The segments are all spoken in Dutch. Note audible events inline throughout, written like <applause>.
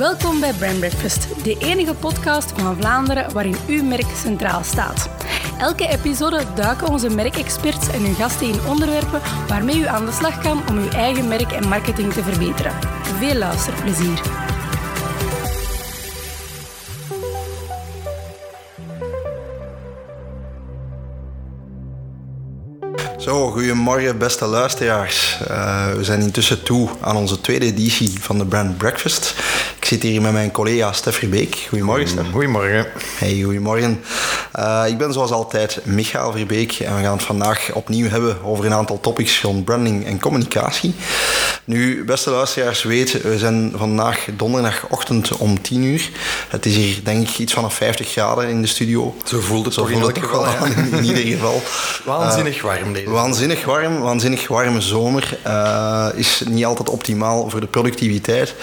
Welkom bij Brand Breakfast, de enige podcast van Vlaanderen waarin uw merk centraal staat. Elke episode duiken onze merkexperts en hun gasten in onderwerpen waarmee u aan de slag kan om uw eigen merk en marketing te verbeteren. Veel luisterplezier. Zo, goedemorgen beste luisteraars. Uh, we zijn intussen toe aan onze tweede editie van de Brand Breakfast. Ik zit hier met mijn collega Stef Verbeek. Goedemorgen Stef. Goedemorgen. Hey, goedemorgen. Uh, ik ben zoals altijd Michael Verbeek en we gaan het vandaag opnieuw hebben over een aantal topics rond branding en communicatie. Nu, beste luisteraars, weten we zijn vandaag donderdagochtend om 10 uur. Het is hier denk ik iets van een 50 graden in de studio. Zo voelt het Zo voelt het toch wel aan, in, in ieder geval. <laughs> Waanzinnig warm deze. Waanzinnig warm, waanzinnig warme zomer uh, is niet altijd optimaal voor de productiviteit.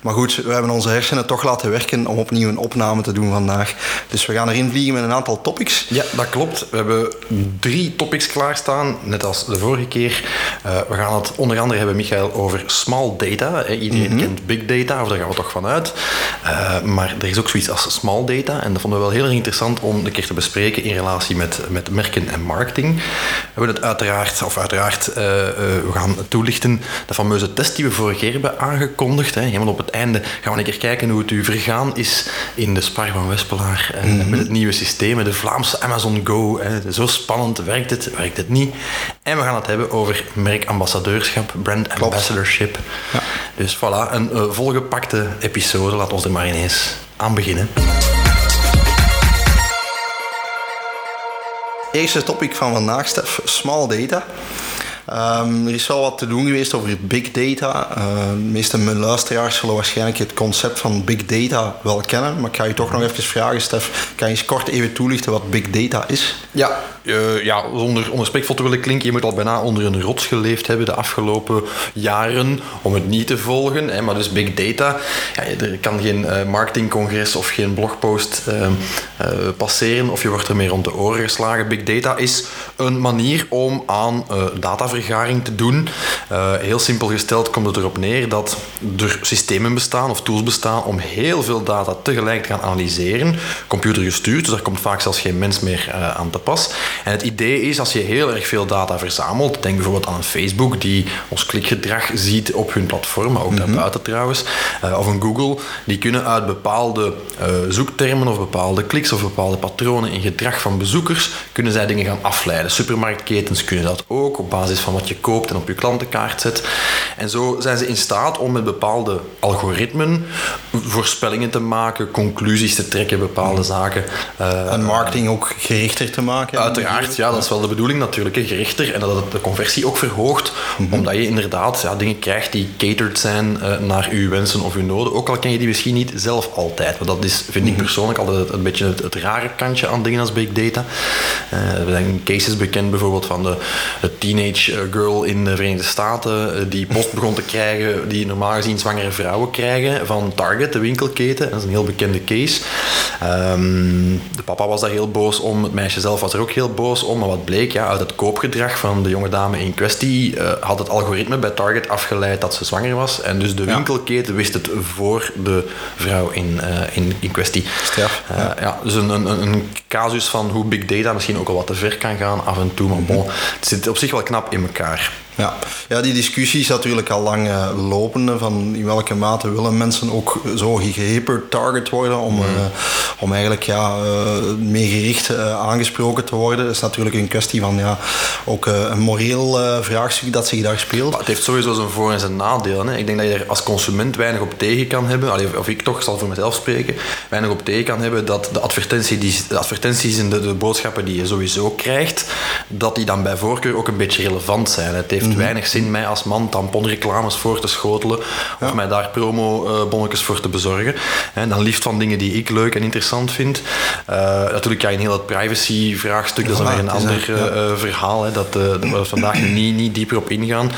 Maar goed, we hebben onze hersenen toch laten werken om opnieuw een opname te doen vandaag. Dus we gaan erin vliegen met een aantal topics. Ja, dat klopt. We hebben drie topics klaarstaan, net als de vorige keer. Uh, we gaan het onder andere hebben, Michael, over small data. Iedereen mm -hmm. kent big data, of daar gaan we toch vanuit. Uh, maar er is ook zoiets als small data. En dat vonden we wel heel erg interessant om een keer te bespreken in relatie met, met merken en marketing. We hebben het uiteraard, of uiteraard, uh, we gaan toelichten de fameuze test die we vorige keer hebben aangekondigd. Hè. Helemaal op het einde gaan we een keer kijken hoe het u vergaan is in de Spar van Wespelaar. Mm -hmm. Met het nieuwe systeem, met de Vlaamse Amazon Go. Hè. Zo spannend, werkt het, werkt het niet? En we gaan het hebben over merkambassadeurschap, brand. Ambassadorship. Ja. Dus voilà, een uh, volgepakte episode. Laat ons er maar ineens aan beginnen. Eerste topic van vandaag, Stef, small data. Um, er is wel wat te doen geweest over big data. Uh, de meeste luisteraars zullen waarschijnlijk het concept van big data wel kennen. Maar ik ga je toch nog even vragen, Stef. Kan je eens kort even toelichten wat big data is? Ja, uh, ja zonder onrespectvol te willen klinken. Je moet al bijna onder een rots geleefd hebben de afgelopen jaren om het niet te volgen. Hè. Maar dus big data. Ja, er kan geen uh, marketingcongres of geen blogpost passeren of je wordt ermee rond de oren geslagen. Big data is een manier om aan datavergaring te doen. Heel simpel gesteld komt het erop neer dat er systemen bestaan of tools bestaan om heel veel data tegelijk te gaan analyseren. Computergestuurd, dus daar komt vaak zelfs geen mens meer aan te pas. En het idee is als je heel erg veel data verzamelt, denk bijvoorbeeld aan een Facebook die ons klikgedrag ziet op hun platform, maar ook mm -hmm. daarbuiten trouwens, uh, of een Google, die kunnen uit bepaalde zoektermen of bepaalde kliks of bepaalde patronen in gedrag van bezoekers, kunnen zij dingen gaan afleiden. Supermarktketens kunnen dat ook op basis van wat je koopt en op je klantenkaart zet. En zo zijn ze in staat om met bepaalde algoritmen voorspellingen te maken, conclusies te trekken, bepaalde zaken. Uh, en marketing ook gerichter te maken? Uiteraard, ja, dat is wel de bedoeling natuurlijk, hè, gerichter. En dat het de conversie ook verhoogt, mm -hmm. omdat je inderdaad ja, dingen krijgt die catered zijn uh, naar uw wensen of uw noden. Ook al ken je die misschien niet zelf altijd. Want dat is, vind ik persoonlijk, altijd een beetje het, het rare kantje aan dingen als big data. Uh, er zijn cases bekend bijvoorbeeld van de, de teenage girl in de Verenigde Staten die post <laughs> begon te krijgen die normaal gezien zwangere vrouwen krijgen van Target, de winkelketen. Dat is een heel bekende case. Um, de papa was daar heel boos om, het meisje zelf was er ook heel boos om. Maar wat bleek, ja, uit het koopgedrag van de jonge dame in kwestie uh, had het algoritme bij Target afgeleid dat ze zwanger was. En dus de ja. winkelketen wist het voor de vrouw in, uh, in, in kwestie. Straf. Uh, ja. ja. dus een, een, een casus van hoe big data misschien ook al wat te ver kan gaan af en toe. Maar bon, het zit op zich wel knap in elkaar. Ja. ja, die discussie is natuurlijk al lang uh, lopende. Van in welke mate willen mensen ook zo gehyper-target worden om, mm. uh, om eigenlijk ja, uh, meer gericht aangesproken te worden. Dat is natuurlijk een kwestie van ja, ook een moreel vraagstuk dat zich daar speelt. Maar het heeft sowieso zijn voor- en zijn nadelen. Hè. Ik denk dat je er als consument weinig op tegen kan hebben. Allee, of ik toch, zal voor mezelf spreken, weinig op tegen kan hebben dat de, advertentie die, de advertenties en de, de boodschappen die je sowieso krijgt, dat die dan bij voorkeur ook een beetje relevant zijn. Het heeft heeft weinig zin mij als man tamponreclames voor te schotelen of ja. mij daar promobonnetjes voor te bezorgen. En dan liefst van dingen die ik leuk en interessant vind. Uh, natuurlijk, ja, in heel het privacy-vraagstuk, dat is weer een ander ja. verhaal. Hè, dat, we vandaag niet, niet dieper op ingaan.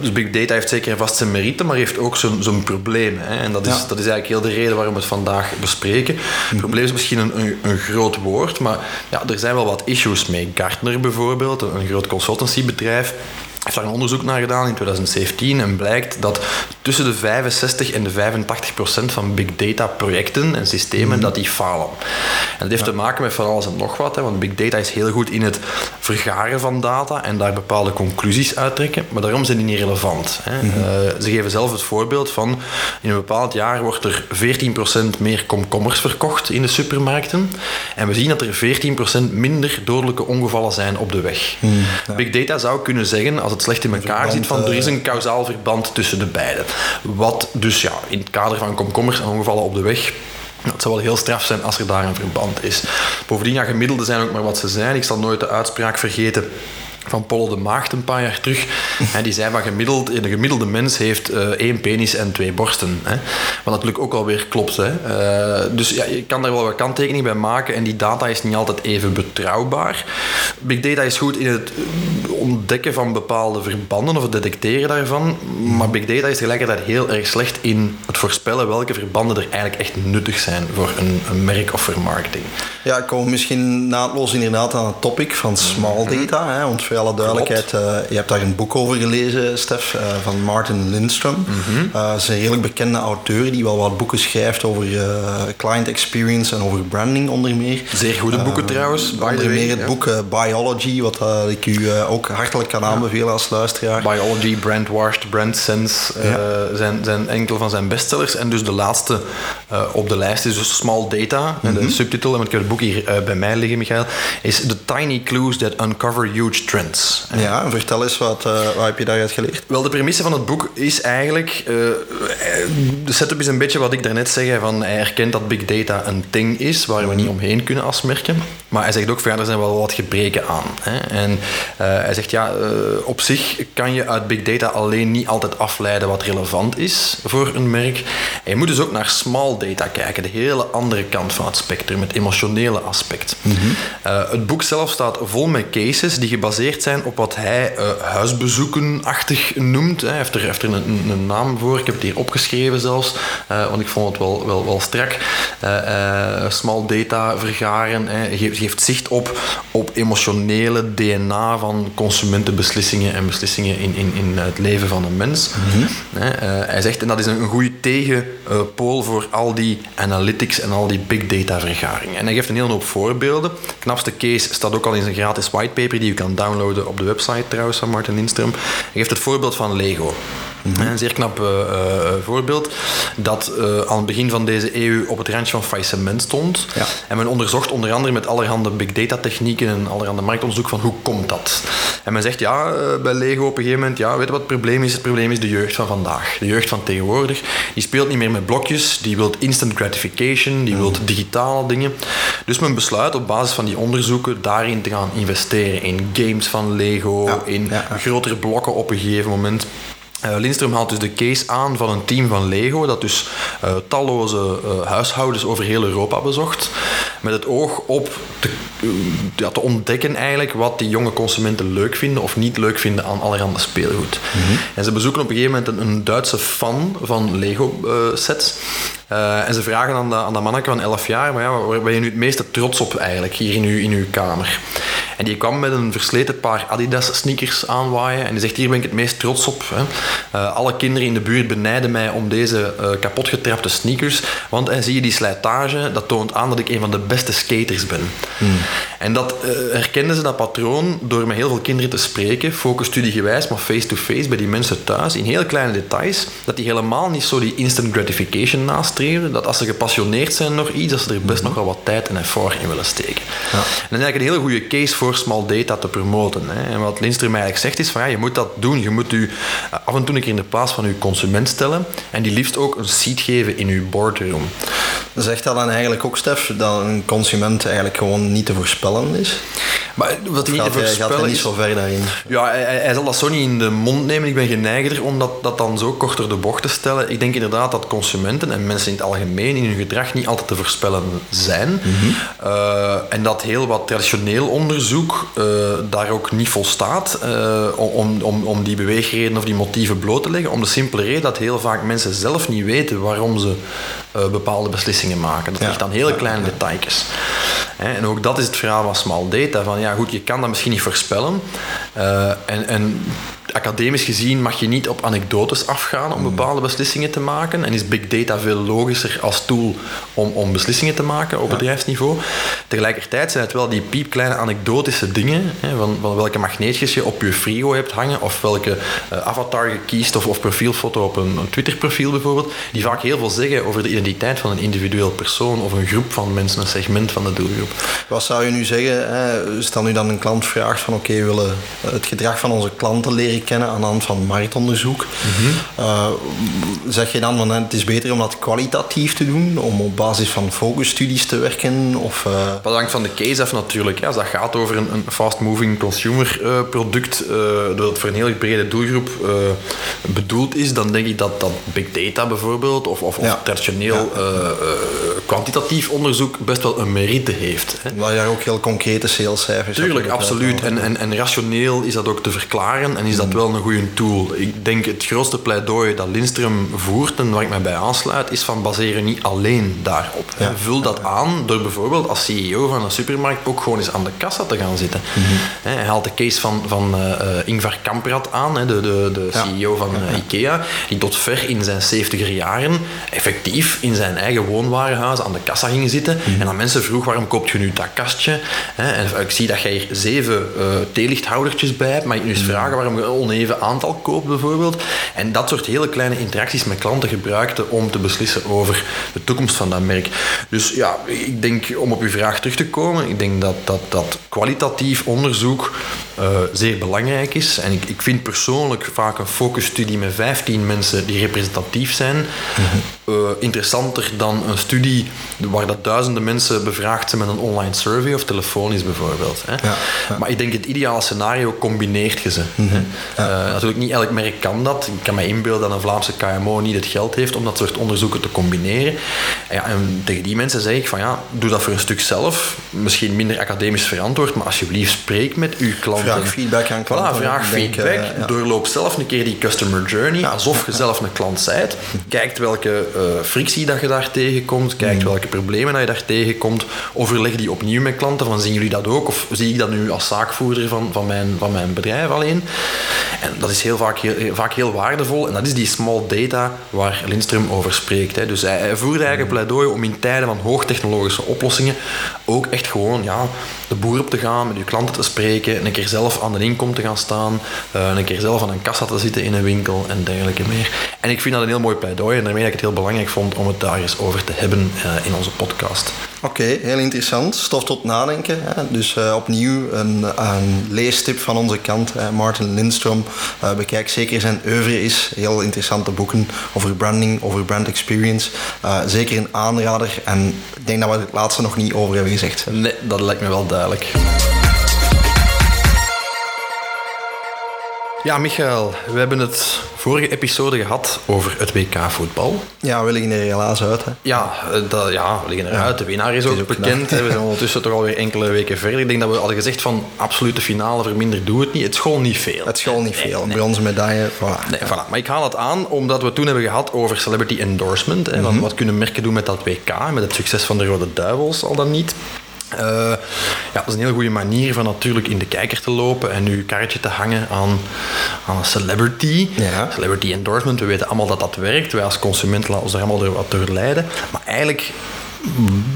dus big data heeft zeker vast zijn merite, maar heeft ook zijn problemen. Hè, en dat is, dat is eigenlijk heel de reden waarom we het vandaag bespreken. Het probleem is misschien een, een, een groot woord, maar ja, er zijn wel wat issues mee. Gartner bijvoorbeeld, een groot consultancybedrijf, have heeft daar een onderzoek naar gedaan in 2017 en blijkt dat tussen de 65 en de 85 procent van big data projecten en systemen dat die falen. En dat heeft te maken met van alles en nog wat, hè, want big data is heel goed in het vergaren van data en daar bepaalde conclusies uittrekken, maar daarom zijn die niet relevant. Hè. Eh, ze geven zelf het voorbeeld van in een bepaald jaar wordt er 14 procent meer komkommers verkocht in de supermarkten en we zien dat er 14 procent minder dodelijke ongevallen zijn op de weg. Big data zou kunnen zeggen, als het slecht in elkaar zit, van er is een kausaal verband tussen de beide. Wat dus ja, in het kader van komkommers en ongevallen op de weg het zou wel heel straf zijn als er daar een verband is. Bovendien, ja, gemiddelden zijn ook maar wat ze zijn. Ik zal nooit de uitspraak vergeten van Polle de Maagd een paar jaar terug. <laughs> En die zei van gemiddeld, een gemiddelde mens heeft uh, één penis en twee borsten. Hè. Wat natuurlijk ook alweer klopt. Hè. Uh, dus ja, je kan daar wel wat kanttekening bij maken en die data is niet altijd even betrouwbaar. Big data is goed in het ontdekken van bepaalde verbanden of het detecteren daarvan, maar big data is tegelijkertijd heel erg slecht in het voorspellen welke verbanden er eigenlijk echt nuttig zijn voor een, een merk of voor marketing. Ja, ik kom misschien naadloos inderdaad aan het topic van small data. Hè, voor alle duidelijkheid, uh, je hebt daar een boek over gelezen, Stef, uh, van Martin Lindstrom. Mm -hmm. is een redelijk bekende auteur die wel wat boeken schrijft over client experience en over branding onder meer. Zeer goede boeken trouwens. Onder meer het ja. boek Biology, wat ik u ook hartelijk kan aanbevelen als luisteraar. Biology, Brand Washed, Brand Sense ja. zijn, zijn enkele van zijn bestsellers. En dus de laatste op de lijst is dus Small Data. Mm -hmm. En de mhm. subtitel, en ik heb het boek hier bij mij liggen, Michael, is The Tiny Clues That Uncover Huge Trends. Ja, vertel eens, wat, uh, wat heb je daaruit geleerd? Wel, de premisse van het boek is eigenlijk... Uh, de setup is een beetje wat ik daarnet zeg, van hij erkent dat big data een ding is, waar we niet omheen kunnen als merken. Maar hij zegt ook, van, ja, er zijn wel wat gebreken aan. Hè. En uh, hij zegt, ja, op zich kan je uit big data alleen niet altijd afleiden wat relevant is voor een merk. En je moet dus ook naar small data kijken, de hele andere kant van het spectrum, het emotionele aspect. Mm -hmm. het boek zelf staat vol met cases die gebaseerd zijn op wat hij uh, huisbezoekenachtig noemt. Hij heeft er, heeft er een, een, naam voor, ik heb het hier opgeschreven zelfs, uh, want ik vond het wel, wel, wel strak. Uh, small data vergaren hè, geeft, geeft, zicht op, op emotionele DNA van consumentenbeslissingen en beslissingen in, in, in het leven van een mens. Mm -hmm. hij zegt, en dat is een, een goede tegenpool voor al die analytics en al die big data vergaring. En hij geeft een hele hoop voorbeelden. De knapste case staat ook al in zijn gratis whitepaper die u kan downloaden op de website trouwens van Martin Lindström. Hij geeft het voorbeeld van Lego. Mhm. Een zeer knap uh, voorbeeld dat uh, aan het begin van deze eeuw op het randje van faillissement stond. Ja. En men onderzocht onder andere met allerhande big data technieken en allerhande marktonderzoek van hoe komt dat. En men zegt ja, bij Lego op een gegeven moment, ja, weet je wat het probleem is? Het probleem is de jeugd van vandaag. De jeugd van tegenwoordig, die speelt niet meer met blokjes, die wil instant gratification, die wil digitale dingen. Dus men besluit op basis van die onderzoeken daarin te gaan investeren in games van Lego, ja. in ja. grotere blokken op een gegeven moment. Uh, Lindström haalt dus de case aan van een team van Lego dat dus uh, talloze uh, huishoudens over heel Europa bezocht met het oog op te, ja, te, ontdekken eigenlijk wat die jonge consumenten leuk vinden of niet leuk vinden aan allerhande speelgoed. Mm -hmm. En ze bezoeken op een gegeven moment een, een Duitse fan van Lego sets en ze vragen aan, de, aan dat manneke van 11 jaar, maar ja, waar ben je nu het meeste trots op eigenlijk hier in uw, in uw kamer? En die kwam met een versleten paar Adidas sneakers aanwaaien en die zegt hier ben ik het meest trots op. Hè. Uh, alle kinderen in de buurt benijden mij om deze uh, kapotgetrapte sneakers. Want en zie je die slijtage, dat toont aan dat ik een van de beste skaters ben. Hmm. En dat uh, herkenden ze dat patroon door met heel veel kinderen te spreken, focusstudiegewijs, maar face-to-face bij die mensen thuis, in heel kleine details, dat die helemaal niet zo die instant gratification nastreven. Dat als ze gepassioneerd zijn nog iets, dat ze er best hmm. nog wel wat tijd en effort in willen steken. Ja. En dat is eigenlijk een hele goede case voor small data te promoten. Hè. En wat Lindström eigenlijk zegt is van ja, je moet dat doen. Je moet u af en toe een keer in de plaats van uw consument stellen en die liefst ook een seat geven in uw boardroom. Zegt dat dan eigenlijk ook, Stef, dat een consument eigenlijk gewoon niet te voorspellen is? Maar wat voorspellen gaat niet zo ver daarin? Ja, hij, hij, zal dat zo niet in de mond nemen. Ik ben geneigder om dat, dat dan zo korter de bocht te stellen. Ik denk inderdaad dat consumenten en mensen in het algemeen in hun gedrag niet altijd te voorspellen zijn. Mm -hmm. uh, en dat heel wat traditioneel onderzoek uh, daar ook niet volstaat uh, om, om, om die beweegreden of die motieven bloot te leggen. Om de simpele reden dat heel vaak mensen zelf niet weten waarom ze bepaalde beslissingen maken. Dat ja. ligt aan hele kleine ja. detailjes. En ook dat is het verhaal van small data. Van ja, goed, je kan dat misschien niet voorspellen. Uh, en, en academisch gezien mag je niet op anekdotes afgaan om bepaalde beslissingen te maken. En is big data veel logischer als tool om, om beslissingen te maken op bedrijfsniveau. Tegelijkertijd zijn het wel die piepkleine anekdotische dingen, hè, van, van welke magneetjes je op je frigo hebt hangen, of welke uh, avatar je kiest, of, of profielfoto op een, een Twitter-profiel bijvoorbeeld, die vaak heel veel zeggen over de identiteit van een individueel persoon of een groep van mensen, een segment van de doelgroep. Wat zou je nu zeggen, hè? stel nu dan een klant vraagt van oké, we willen het gedrag van onze klanten leren kennen aan de hand van marktonderzoek. uh, zeg je dan van het is beter om dat kwalitatief te doen, om op basis van focusstudies te werken? Of, uh... Dat hangt van de case af natuurlijk. Als dat gaat over een, een fast-moving consumer uh, product, dat voor een heel brede doelgroep bedoeld is, dan denk ik dat, dat big data bijvoorbeeld, of, of, ja. of traditioneel ja. kwantitatief onderzoek best wel een merite heeft. Hè. Waar je ook heel concrete salescijfers Tuurlijk, absoluut. En, en, en rationeel is dat ook te verklaren en is dat wel een goede tool. Ik denk het grootste pleidooi dat Lindström voert en waar ik mij bij aansluit, is van baseren niet alleen daarop. Ja. Vul dat aan door bijvoorbeeld als CEO van een supermarkt ook gewoon eens aan de kassa te gaan zitten. Mm -hmm. Hij haalt de case van, van uh, Ingvar Kamprad aan, de, de, de CEO van uh, IKEA, die tot ver in zijn 70er jaren effectief in zijn eigen woonwarenhuis aan de kassa ging zitten mm -hmm. en dan mensen vroeg waarom koopt je nu dat kastje? En ik zie dat je hier zeven theelichthoudertjes bij hebt, maar ik nu eens vragen waarom je een oneven aantal koopt bijvoorbeeld. En dat soort hele kleine interacties met klanten gebruikte om te beslissen over de toekomst van dat merk. Dus ja, ik denk om op uw vraag terug te komen, ik denk dat, dat, dat kwalitatief onderzoek uh, zeer belangrijk is. En ik, ik vind persoonlijk vaak een focusstudie met 15 mensen die representatief zijn uh, interessanter dan een studie waar dat duizenden mensen bevraagd zijn met een online survey of telefonisch bijvoorbeeld. Hè. Ja, ja. Maar ik denk het ideale scenario combineert je ze. Mm -hmm. uh, natuurlijk niet elk merk kan dat. Ik kan me inbeelden dat een Vlaamse KMO niet het geld heeft om dat soort onderzoeken te combineren. En, ja, en tegen die mensen zeg ik van ja, doe dat voor een stuk zelf. Misschien minder academisch verantwoord, maar alsjeblieft spreek met uw klanten. Vraag feedback aan klanten. Voilà, vraag feedback. Denk, uh, ja. Doorloop zelf een keer die customer journey, alsof je zelf een klant zijt. Kijkt welke uh, frictie dat je daar tegenkomt, kijkt welke problemen dat je daar tegenkomt. Overleg die opnieuw met klanten, van zien jullie dat ook? Of zie ik dat nu als zaakvoerder van, van, mijn, van mijn bedrijf alleen? En dat is heel vaak, heel, vaak heel waardevol. En dat is die small data waar Lindström over spreekt. Hè. Dus hij, hij voerde eigenlijk pleidooi om in tijden van hoogtechnologische oplossingen ook echt gewoon ja, de boer op te gaan, met je klanten te spreken, een keer zelf aan de inkom te gaan staan, uh, een keer zelf aan een kassa te zitten in een winkel en dergelijke meer. En ik vind dat een heel mooi pleidooi en daarmee dat ik het heel belangrijk vond om het daar eens over te hebben uh, in onze podcast. Oké, heel interessant. Stof tot nadenken. Hè. Dus uh, opnieuw een, een, leestip van onze kant. Hè. Martin Lindstrom. Uh, bekijk zeker zijn oeuvre is. Heel interessante boeken over branding, over brand experience. Uh, zeker een aanrader. En ik denk dat we het laatste nog niet over hebben gezegd. Nee, dat lijkt me wel duidelijk. Ja, Michael, we hebben het vorige episode gehad over het WK-voetbal. Ja, we liggen er helaas uit. Hè? Ja, dat, ja, we liggen eruit. De winnaar is ook, is ook bekend. Hè. We zijn ondertussen toch alweer enkele weken verder. Ik denk dat we hadden gezegd van absolute finale verminderd doe het niet. Het school niet veel. Het school niet veel. Nee, Bronzen medaille, voilà. Nee, voilà. Maar ik haal het aan omdat we toen hebben gehad over celebrity endorsement. Mm -hmm. Wat kunnen merken doen met dat WK, met het succes van de Rode Duivels, al dan niet. Uh, ja, dat is een heel goede manier van natuurlijk in de kijker te lopen en uw kaartje te hangen aan, aan een celebrity. Ja. Celebrity endorsement, we weten allemaal dat dat werkt. Wij als consument laten ons er allemaal door wat door leiden. Maar eigenlijk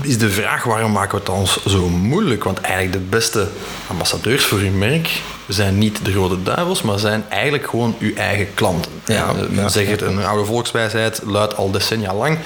is de vraag waarom maken we het ons zo moeilijk? Want eigenlijk de beste ambassadeurs voor uw merk zijn niet de Rode Duivels, maar zijn eigenlijk gewoon uw eigen klanten. Ja, Men ja, zegt het, een oude volkswijsheid luidt al decennia lang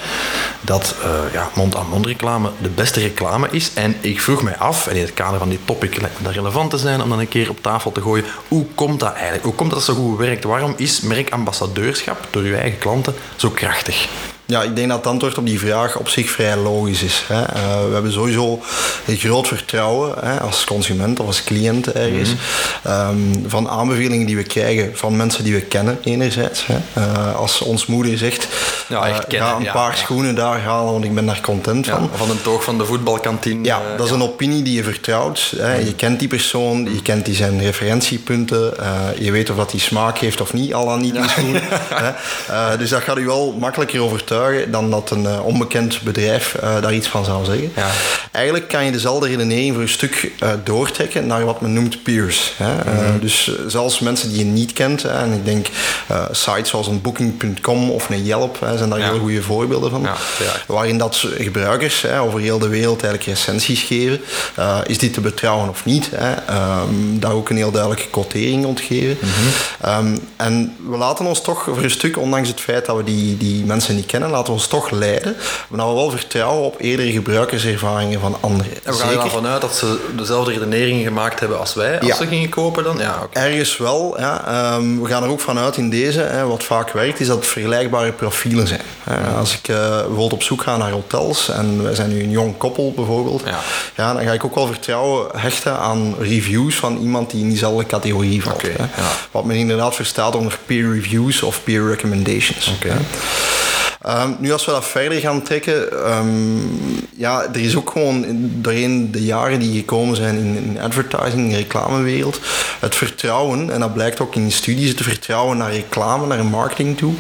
dat uh, ja, mond-aan-mond reclame de beste reclame is. En ik vroeg mij af, en in het kader van dit topic lijkt me dat relevant te zijn om dan een keer op tafel te gooien, hoe komt dat eigenlijk? Hoe komt dat zo goed werkt? Waarom is merkambassadeurschap door uw eigen klanten zo krachtig? Ja, ik denk dat het antwoord op die vraag op zich vrij logisch is. Hè. Uh, we hebben sowieso een groot vertrouwen hè, als consument of als cliënt ergens. -hmm. um, van aanbevelingen die we krijgen van mensen die we kennen, enerzijds. Hè. Uh, als ons moeder zegt, ja, echt uh, ga een ja, paar ja. schoenen daar halen, want ik ben daar content van. Van een toog van de voetbalkantine. Ja, dat is een opinie die je vertrouwt. Hè. Je kent die persoon, je kent die zijn referentiepunten. je weet of dat die smaak heeft of niet, al aan niet die schoenen. <laughs> dus dat gaat u wel makkelijker overtuigen overtuigen dan dat een uh, onbekend bedrijf uh, daar iets van zou zeggen. Ja. Eigenlijk kan je dezelfde redenering voor een stuk uh, doortrekken naar wat men noemt peers. Hè? Mm-hmm. dus zelfs mensen die je niet kent, hè, en ik denk sites zoals een booking.com of een Yelp hè, zijn daar ja. heel goede voorbeelden van. Ja, waarin dat gebruikers hè, over heel de wereld eigenlijk recensies geven. is dit te betrouwen of niet? Hè? Um, daar ook een heel duidelijke quotering ontgeven. Mm-hmm. um, en we laten ons toch voor een stuk, ondanks het feit dat we die, die mensen niet kennen, laten we ons toch leiden. Maar we wel vertrouwen op eerdere gebruikerservaringen van anderen. En we gaan er ervan uit dat ze dezelfde redeneringen gemaakt hebben als wij, als ze gingen kopen dan? Ja, okay. Ergens wel. Ja. Um, we gaan er ook vanuit in deze, hè, wat vaak werkt, is dat het vergelijkbare profielen zijn. Als ik uh, bijvoorbeeld op zoek ga naar hotels, en wij zijn nu een jong koppel bijvoorbeeld, ja. Ja, dan ga ik ook wel vertrouwen hechten aan reviews van iemand die in diezelfde categorie valt. Okay, Wat men inderdaad verstaat onder peer reviews of peer recommendations. Okay. Um, nu, als we dat verder gaan trekken, um, ja, er is ook gewoon doorheen de jaren die gekomen zijn in, in advertising, in de reclamewereld, het vertrouwen, en dat blijkt ook in studies, het vertrouwen naar reclame, naar marketing toe,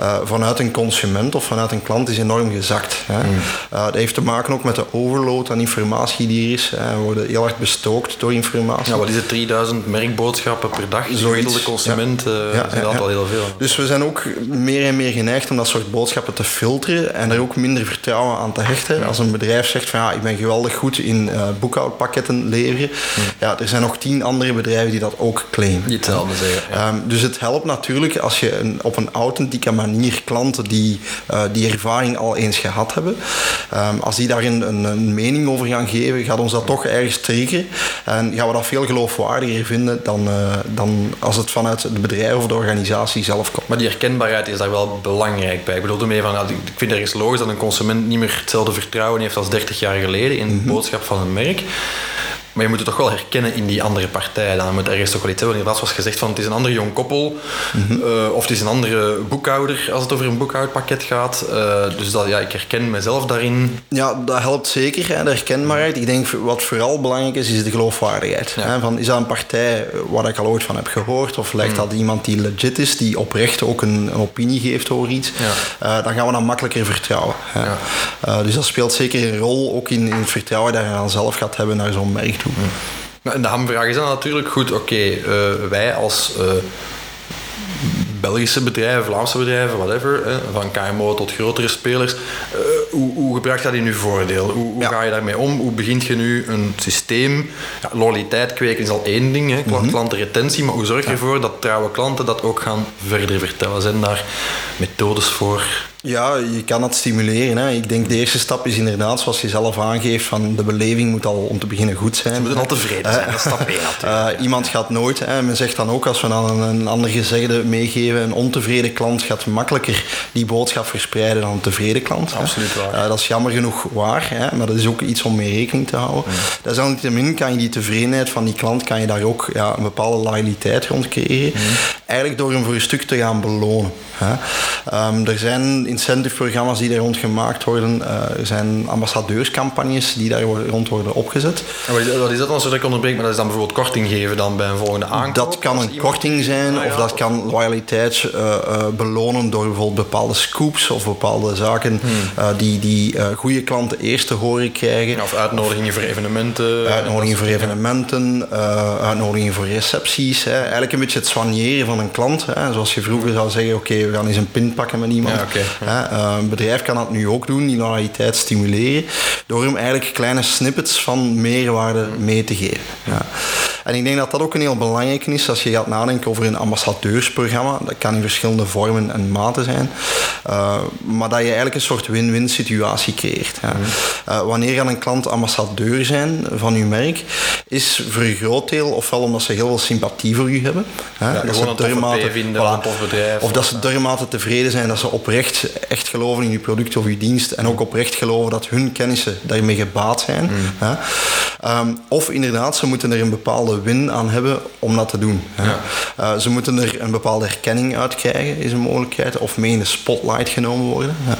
uh, vanuit een consument of vanuit een klant is enorm gezakt. Hè. Mm. Uh, dat heeft te maken ook met de overload aan informatie die er is. Hè. We worden heel erg bestookt door informatie. Ja, wat is het, 3000 merkboodschappen per dag? Zoiets. De consument ja. Uh, ja, ja, al heel veel. Dus we zijn ook meer en meer geneigd om dat soort boodschappen te filteren en er ook minder vertrouwen aan te hechten. Als een bedrijf zegt van ja, ik ben geweldig goed in uh, boekhoudpakketten leveren. Ja, er zijn nog tien andere bedrijven die dat ook claimen. Die hetzelfde zeggen. Um, dus het helpt natuurlijk als je een, op een authentieke manier klanten die uh, die ervaring al eens gehad hebben, um, als die daar een, een, een, mening over gaan geven, gaat ons dat toch ergens triggeren. En gaan we dat veel geloofwaardiger vinden dan, uh, dan als het vanuit het bedrijf of de organisatie zelf komt. Maar die herkenbaarheid is daar wel belangrijk bij. Ik bedoel van, ik vind het ergens logisch dat een consument niet meer hetzelfde vertrouwen heeft als 30 jaar geleden in de mhm. boodschap van een merk. Maar je moet het toch wel herkennen in die andere partij. Dan moet ergens toch wel iets hebben. Inderdaad, zoals gezegd, van het is een ander jong koppel. Mm of het is een andere boekhouder als het over een boekhoudpakket gaat. Uh, dus dat, ja, ik herken mezelf daarin. Ja, dat helpt zeker, hè, de herkenbaarheid. Ik denk wat vooral belangrijk is, is de geloofwaardigheid. Hè, van, is dat een partij waar ik al ooit van heb gehoord? Of lijkt mhm. dat iemand die legit is, die oprecht ook een, een opinie geeft over iets? Ja. Uh, dan gaan we dan makkelijker vertrouwen. Hè. Ja. dus dat speelt zeker een rol, ook in, in het vertrouwen dat je dan zelf gaat hebben naar zo'n merk en de hamvraag is dan natuurlijk goed, oké, eh, wij als uh, Belgische bedrijven, Vlaamse bedrijven, whatever, van KMO tot grotere spelers, uh, hoe, hoe gebruik je dat in je voordeel? Hoe, hoe ga je daarmee om? Hoe begint je nu een systeem? Ja, loyaliteit kweken is al één ding, hè, mhm. klantenretentie, maar hoe zorg je ervoor dat trouwe klanten dat ook gaan verder vertellen? Zijn daar methodes voor? Ja, je kan dat stimuleren. Hè. Ik denk de eerste stap is inderdaad, zoals je zelf aangeeft, van de beleving moet al om te beginnen goed zijn. Ze moeten al tevreden zijn, dat is stap 1 natuurlijk. Uh, iemand gaat nooit, hè. men zegt dan ook als we dan een, ander gezegde meegeven, een ontevreden klant gaat makkelijker die boodschap verspreiden dan een tevreden klant. Absoluut waar. Uh, dat is jammer genoeg waar, hè, maar dat is ook iets om mee rekening te houden. Ja. Desalniettemin kan je die tevredenheid van die klant, kan je daar ook ja, een bepaalde loyaliteit rond creëren. Eigenlijk door hem voor een stuk te gaan belonen. Hè. Um, er zijn incentive-programma's die daar rond gemaakt worden. Uh, er zijn ambassadeurscampagnes die daar rond worden opgezet. En wat is dat dan, zodat ik onderbreek, maar dat is dan bijvoorbeeld korting geven dan bij een volgende aankoop? Dat kan een korting zijn, ah, of dat kan loyaliteit uh, uh, belonen door bijvoorbeeld bepaalde scoops of bepaalde zaken hmm. die, die goede klanten eerst te horen krijgen. Of uitnodigingen voor evenementen. Uitnodigingen voor evenementen, uitnodigingen voor recepties. Hè. Eigenlijk een beetje het soigneren van een klant. Hè. Zoals je vroeger zou zeggen, oké, we gaan eens een pin pakken met iemand. Ja, eh, een bedrijf kan dat nu ook doen, die loyaliteit stimuleren, door hem eigenlijk kleine snippets van meerwaarde mee te geven. Ja. En ik denk dat dat ook een heel belangrijk is als je gaat nadenken over een ambassadeursprogramma. Dat kan in verschillende vormen en maten zijn. Uh, maar dat je eigenlijk een soort win-win situatie creëert. Ja. Uh, wanneer kan een klant ambassadeur zijn van uw merk, is voor een groot deel ofwel omdat ze heel veel sympathie voor u hebben. Ja, dat ze dermate, vinden, voilà, of dat ze dermate tevreden zijn dat ze oprecht echt geloven in uw product of uw dienst en ook oprecht geloven dat hun kennissen daarmee gebaat zijn. Mm. Um, of inderdaad, ze moeten er een bepaalde win aan hebben om dat te doen. Ja. Uh, ze moeten er een bepaalde herkenning uit krijgen, is een mogelijkheid, of mee in de spotlight genomen worden. Ja,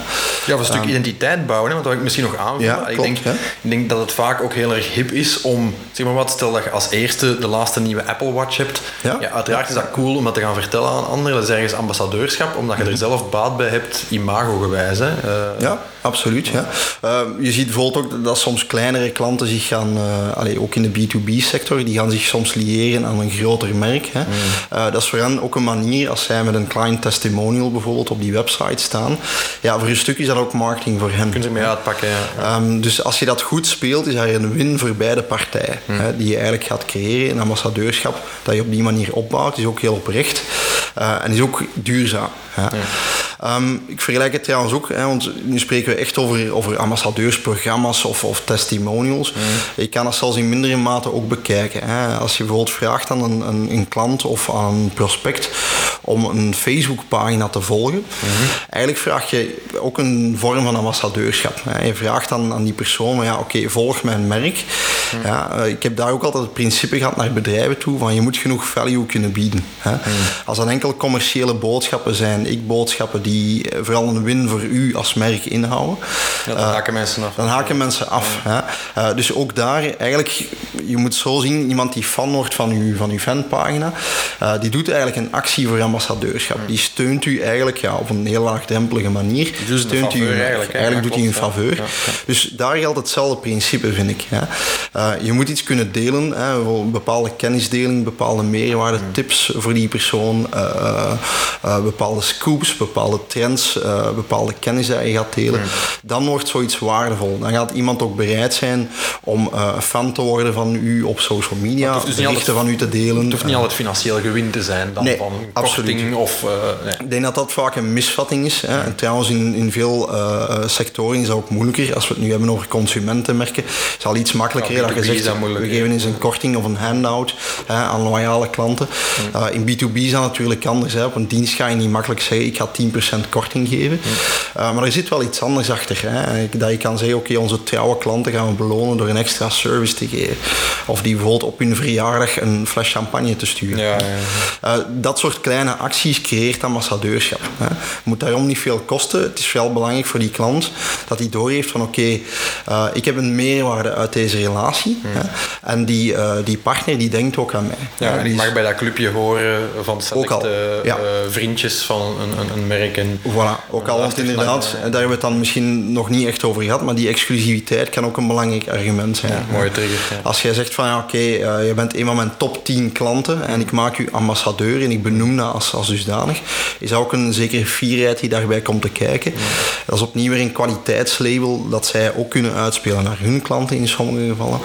ja of een stuk um, identiteit bouwen, hè, want dat ik misschien nog aanvullen. Ja, ik, denk, ik denk dat het vaak ook heel erg hip is om, zeg maar wat, stel dat je als eerste de laatste nieuwe Apple Watch hebt. Ja, uiteraard is dat cool, omdat dat te gaan vertellen aan anderen. Dat is ergens ambassadeurschap, omdat je er zelf baat bij hebt, imago-gewijs. Hè? Eh, ja, absoluut. Ja. Uh, je ziet bijvoorbeeld ook dat soms kleinere klanten zich gaan, uh, allee, ook in de B2B-sector, die gaan zich soms liëren aan een groter merk. Hè. Mm. dat is voor hen ook een manier, als zij met een client testimonial bijvoorbeeld op die website staan. Ja, voor een stuk is dat ook marketing voor hen. Kunnen ze mee uitpakken, ja. Um, dus als je dat goed speelt, is dat een win voor beide partijen. Mm. Hè, die je eigenlijk gaat creëren, een ambassadeurschap, dat je op die manier opbouwt, is ook heel oprecht. en is ook duurzaam. Ja. Um, ik vergelijk het trouwens ook, hè, want nu spreken we echt over, over ambassadeursprogramma's of, of testimonials. Mm. Je kan dat zelfs in mindere mate ook bekijken. Hè. Als je bijvoorbeeld vraagt aan een, een, een, klant of aan een prospect om een Facebookpagina te volgen, mm-hmm. eigenlijk vraag je ook een vorm van ambassadeurschap. Hè. Je vraagt aan, aan die persoon, ja, oké, volg mijn merk. Mm. Ja, eh, ik heb daar ook altijd het principe gehad naar bedrijven toe, van je moet genoeg value kunnen bieden. Hè. Mm. Als dat enkel commerciële boodschappen zijn, ik boodschappen die eh, vooral een win voor u als merk inhouden. Ja, dan haken mensen af. Dan haken mensen af. Ja. Uh, dus ook daar, eigenlijk, je moet zo zien, iemand die fan wordt van uw, van uw fanpagina, die doet eigenlijk een actie voor ambassadeurschap. Die steunt u eigenlijk ja, op een heel laagdrempelige manier. Dus steunt u eigenlijk. Eigenlijk doet hij een faveur. Dus daar geldt hetzelfde principe, vind ik. je moet iets kunnen delen, hè, bepaalde kennisdeling, bepaalde meerwaarde, tips voor die persoon, bepaalde scoops, bepaalde trends, uh, bepaalde kennis dat je gaat delen, dan wordt zoiets waardevol. Dan gaat iemand ook bereid zijn om uh, fan te worden van u op social media, dus berichten van u te delen. Het hoeft niet altijd financieel gewin te zijn dan nee, van korting of... Nee. Ik denk dat dat vaak een misvatting is. Hè. En trouwens, in, in veel sectoren is dat ook moeilijker. Als we het nu hebben over consumentenmerken, is het al iets makkelijker dat je zegt, we geven eens een korting of een handout hè, aan loyale klanten. in B2B is dat natuurlijk anders. Hè. Op een dienst ga je niet makkelijk zeggen, ik ga 10% korting geven. Uh, maar er zit wel iets anders achter. Hè? Dat je kan zeggen, oké, onze trouwe klanten gaan we belonen door een extra service te geven. Of die bijvoorbeeld op hun verjaardag een fles champagne te sturen. Ja, ja, uh, dat soort kleine acties creëert ambassadeurschap. Hè? moet daarom niet veel kosten. Het is wel belangrijk voor die klant dat hij doorheeft van oké, okay, uh, ik heb een meerwaarde uit deze relatie. Hè? En die, die partner die denkt ook aan mij. Ja, en mag bij dat clubje horen van selecte vriendjes van een, een, een merk en Voilà, ook al, want inderdaad, daar hebben we het dan misschien nog niet echt over gehad, maar die exclusiviteit kan ook een belangrijk argument zijn. Ja, mooie trigger. Als jij zegt van ja, oké, okay, uh, eh, je bent een van mijn top 10 klanten en ik maak u ambassadeur en ik benoem dat als, als dusdanig, is ook een zekere fierheid die daarbij komt te kijken. Dat is opnieuw weer een kwaliteitslabel dat zij ook kunnen uitspelen naar hun klanten in sommige gevallen.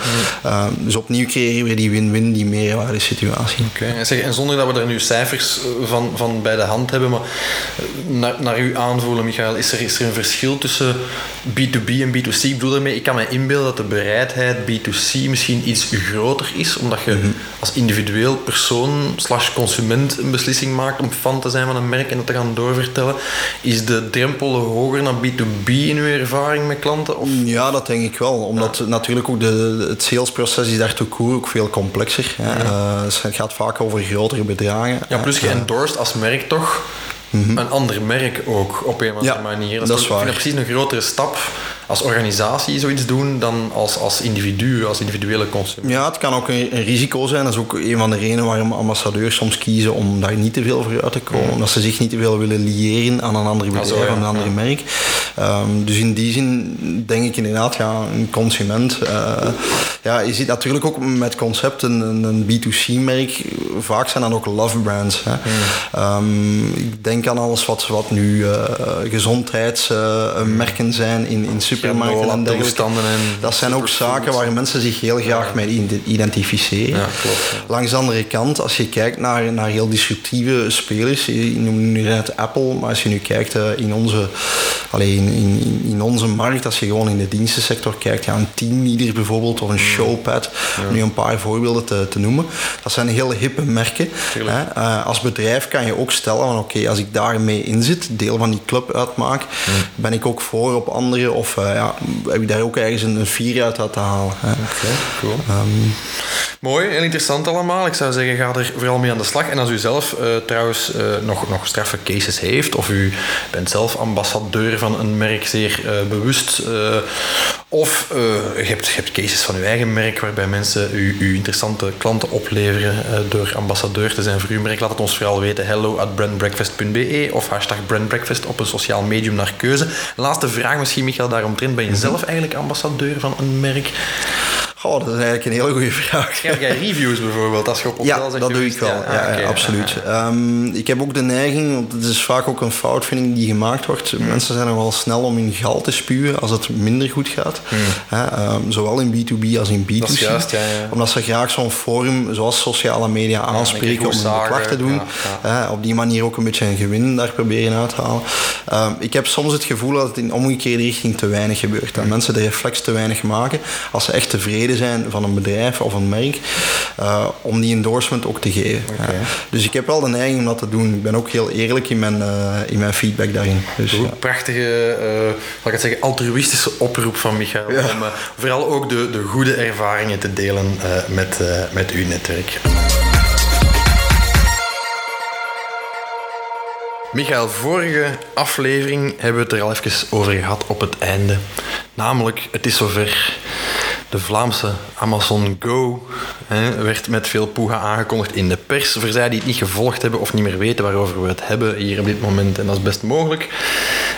Uh, dus opnieuw creëren we die win-win, die meerwaarde situatie. Oké, okay. en zonder dat we er nu cijfers van, van bij de hand hebben, maar naar, naar u aanvoelen, Michael, is er, is er een verschil tussen B2B en B2C? Ik bedoel daarmee, ik kan me inbeelden dat de bereidheid B2C misschien iets groter is, omdat je mhm. als individueel persoon slash consument een beslissing maakt om fan te zijn van een merk en dat te gaan doorvertellen. Is de drempel hoger naar B2B in uw ervaring met klanten? Of? Ja, dat denk ik wel. Omdat natuurlijk ook de, het salesproces is daar ook veel complexer. Ja. Uh, het gaat vaak over grotere bedragen. Ja, plus je endorsed als merk toch Mhm. een ander merk ook op een of andere manier. Dat, is waar. Ik vind precies een grotere stap als organisatie zoiets doen dan als, als individu, als individuele consument. Ja, het kan ook een, een, risico zijn. Dat is ook een van de redenen waarom ambassadeurs soms kiezen om daar niet te veel voor uit te komen. Mm. Omdat ze zich niet te veel willen liëren aan een ander bedrijf, aan een ander merk. Um, dus in die zin denk ik inderdaad, ja, een consument. Uh, ja, je ziet natuurlijk ook met concepten een, een B2C-merk. Vaak zijn dat ook love brands. Hè. Mm. Um, ik denk aan alles wat, wat nu uh, gezondheidsmerken zijn in, in supermarkten en dergelijke. Dat zijn ook zaken waar mensen zich heel graag mee identificeren. Ja, klopt, Langs de andere kant, als je kijkt naar, naar heel disruptieve spelers, je noemde nu net Apple, maar als je nu kijkt uh, in onze, alleen in, in, onze markt, als je gewoon in de dienstensector kijkt, ja, een Teamleader bijvoorbeeld of een mm. Showpad, om nu een paar voorbeelden te, te noemen, dat zijn heel hippe merken. Hè? Uh, als bedrijf kan je ook stellen van oké, als ik daarmee in zit, deel van die club uitmaak, mm. ben ik ook voor op andere of uh, ja, heb ik daar ook ergens een, een vier uit te halen. Oké, cool. Um, Mooi, heel interessant allemaal. Ik zou zeggen, ga er vooral mee aan de slag. En als u zelf uh, trouwens uh, nog, nog straffe cases heeft, of u bent zelf ambassadeur van een merk zeer bewust Of uh, je, hebt, je hebt cases van uw eigen merk waarbij mensen u, u interessante klanten opleveren uh, door ambassadeur te zijn voor uw merk. Laat het ons vooral weten. Hello at brandbreakfast.be of hashtag brandbreakfast op een sociaal medium naar keuze. Laatste vraag misschien, Michael, daaromtrent. Ben je mhm. zelf eigenlijk ambassadeur van een merk? Oh, dat is eigenlijk een hele goede vraag. Schrijf jij reviews bijvoorbeeld als je op hotel ja, zegt? dat doe ik wel. Ja, ja, absoluut. Um, <laughs> ik heb ook de neiging, want het is vaak ook een fout vind ik die gemaakt wordt. Mm. Mensen zijn er wel snel om hun geld te spuwen als het minder goed gaat. Mm. zowel in B2B als in B2C. Dat is juist, Omdat ze graag zo'n forum zoals sociale media aanspreken om een klacht te doen. op die manier ook een beetje een gewin daar proberen uit te halen. Um, ik heb soms het gevoel dat het in omgekeerde richting te weinig gebeurt. Dat mm. mensen de reflex te weinig maken als ze echt tevreden zijn van een bedrijf of een merk, uh, om die endorsement ook te geven. Okay. dus ik heb wel de neiging om dat te doen. Ik ben ook heel eerlijk in mijn, uh, in mijn feedback daarin. Dus, ja. Prachtige, uh, ik het zeggen, altruïstische oproep van Michael. Ja. Om vooral ook de, de goede ervaringen te delen met, met uw netwerk. Michael, vorige aflevering hebben we het er al even over gehad op het einde. Namelijk, het is zover de Vlaamse Amazon Go hè, werd met veel poeha aangekondigd in de pers. Voor zij die het niet gevolgd hebben of niet meer weten waarover we het hebben hier op dit moment, en dat is best mogelijk.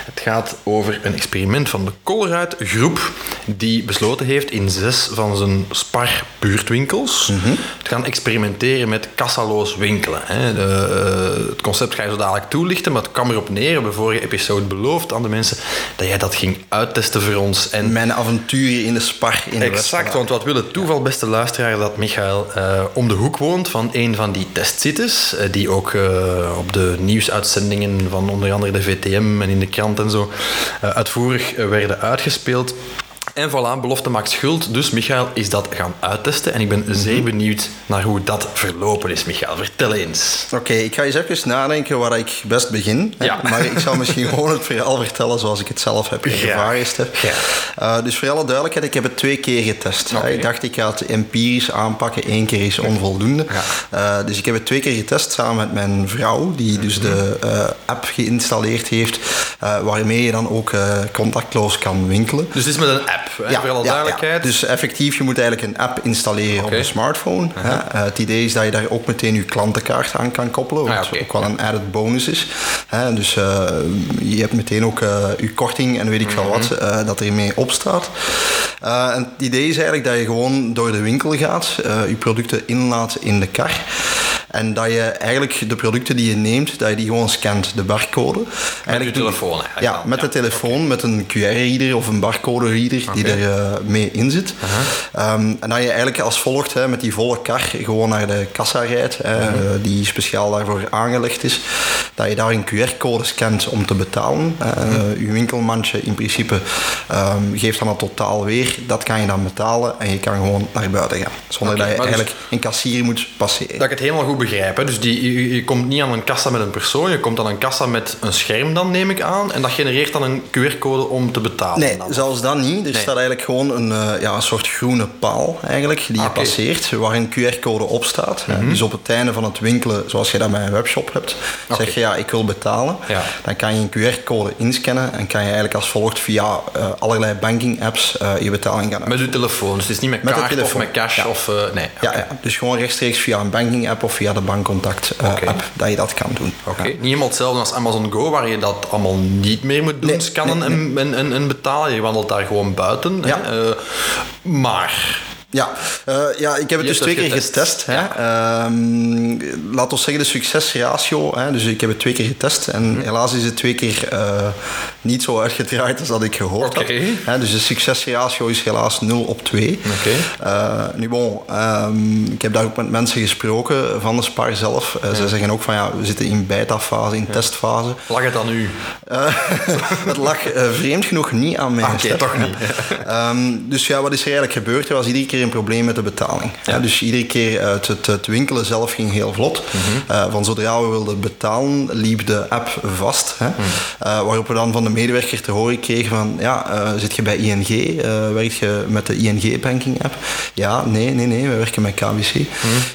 Het gaat over een experiment van de Colruyt groep die besloten heeft in zes van zijn Spar-buurtwinkels mm te gaan experimenteren met kassaloos winkelen. Hè. De, uh, het concept ga je zo dadelijk toelichten, maar het kwam erop neer, we hebben vorige episode beloofd aan de mensen dat jij dat ging uittesten voor ons. En Mijn avontuur in de Spar in de Exact, want wat wil het toeval, beste luisteraar, dat Michael uh, om de hoek woont van een van die testsites, uh, die ook uh, op de nieuwsuitzendingen van onder andere de VTM en in de krant en zo uitvoerig werden uitgespeeld. En voilà, belofte maakt schuld. Dus Michael is dat gaan uittesten. En ik ben zeer mhm. benieuwd naar hoe dat verlopen is, Michael. Vertel eens. Oké, ik ga eens even nadenken waar ik best begin. Ja. Maar ik zal misschien <laughs> gewoon het verhaal vertellen zoals ik het zelf heb ervaren. Ja. Uh, dus voor alle duidelijkheid, ik heb het twee keer getest. Okay. Ik dacht, ik ga het empirisch aanpakken. Eén keer is onvoldoende. Uh, dus ik heb het twee keer getest samen met mijn vrouw, die dus de uh, app geïnstalleerd heeft, waarmee je dan ook contactloos kan winkelen. Dus het is met een app? Ja, voor alle duidelijkheid. Dus effectief, je moet eigenlijk een app installeren op je smartphone. Uh het idee is dat je daar ook meteen je klantenkaart aan kan koppelen, wat ah, ook wel een added bonus is. dus uh, je hebt meteen ook uh, je korting en weet ik veel wat uh, dat ermee opstaat. en het idee is eigenlijk dat je gewoon door de winkel gaat, je producten inlaat in de kar. En dat je eigenlijk de producten die je neemt, dat je die gewoon scant, de barcode. Met je telefoon eigenlijk. Ja, met de telefoon, met een QR-reader of een barcode-reader die er uh, mee in zit. um, en dat je eigenlijk als volgt hè, met die volle kar gewoon naar de kassa rijdt, hè, uh, die speciaal daarvoor aangelegd is. Dat je daar een QR-code scant om te betalen. Uh, je winkelmandje in principe um, geeft dan het totaal weer. Dat kan je dan betalen en je kan gewoon naar buiten gaan. Zonder dat je dus eigenlijk een kassier moet passeren. Dat ik het helemaal goed begrijpen. Dus die, je, komt niet aan een kassa met een persoon, je komt aan een kassa met een scherm dan, neem ik aan. En dat genereert dan een QR-code om te betalen. Nee, zelfs dat niet. Er staat eigenlijk gewoon een, uh, ja, een soort groene paal eigenlijk, die je passeert, waar een QR-code op staat. Mm Dus op het einde van het winkelen, zoals je dat bij een webshop hebt, zeg je ja, ik wil betalen. Ja. Dan kan je een QR-code inscannen en kan je eigenlijk als volgt via uh, allerlei banking-apps uh, je betaling gaan Met je telefoon, dus het is niet met, met kaart of met cash of... nee. Ja, ja, dus gewoon rechtstreeks via een banking-app of via de bankcontact uh, app dat je dat kan doen. Oké, niet helemaal hetzelfde als Amazon Go, waar je dat allemaal niet meer moet doen, scannen En, en, en, betalen. Je wandelt daar gewoon buiten. Ja. Hè? Uh, maar ja, uh, ja ik heb het dus twee keer getest. hè. Um, laat ons zeggen de succesratio. Hè. Dus ik heb het twee keer getest. En mm helaas is het twee keer uh, niet zo uitgedraaid als dat ik gehoord okay. had. Hè. Dus de succesratio is helaas 0 op 2. Okay. Uh, nu bon, um, ik heb daar ook met mensen gesproken van de Spar zelf. Ja. Zij zeggen ook van ja, we zitten in beta-fase, in ja. testfase. Lag het aan u? <laughs> het lag vreemd genoeg niet aan mij. Oké, okay, toch niet. um, dus ja, wat is er eigenlijk gebeurd? Er was iedere keer keer een probleem met de betaling. Ja. dus iedere keer het, het, het, winkelen zelf ging heel vlot. Mhm. van zodra we wilden betalen, liep de app vast. Hè. Mhm. waarop we dan van de medewerker te horen kregen van, ja, zit je bij ING? werk je met de ING Banking app? Ja, nee, nee, nee, we werken met KBC. Mhm.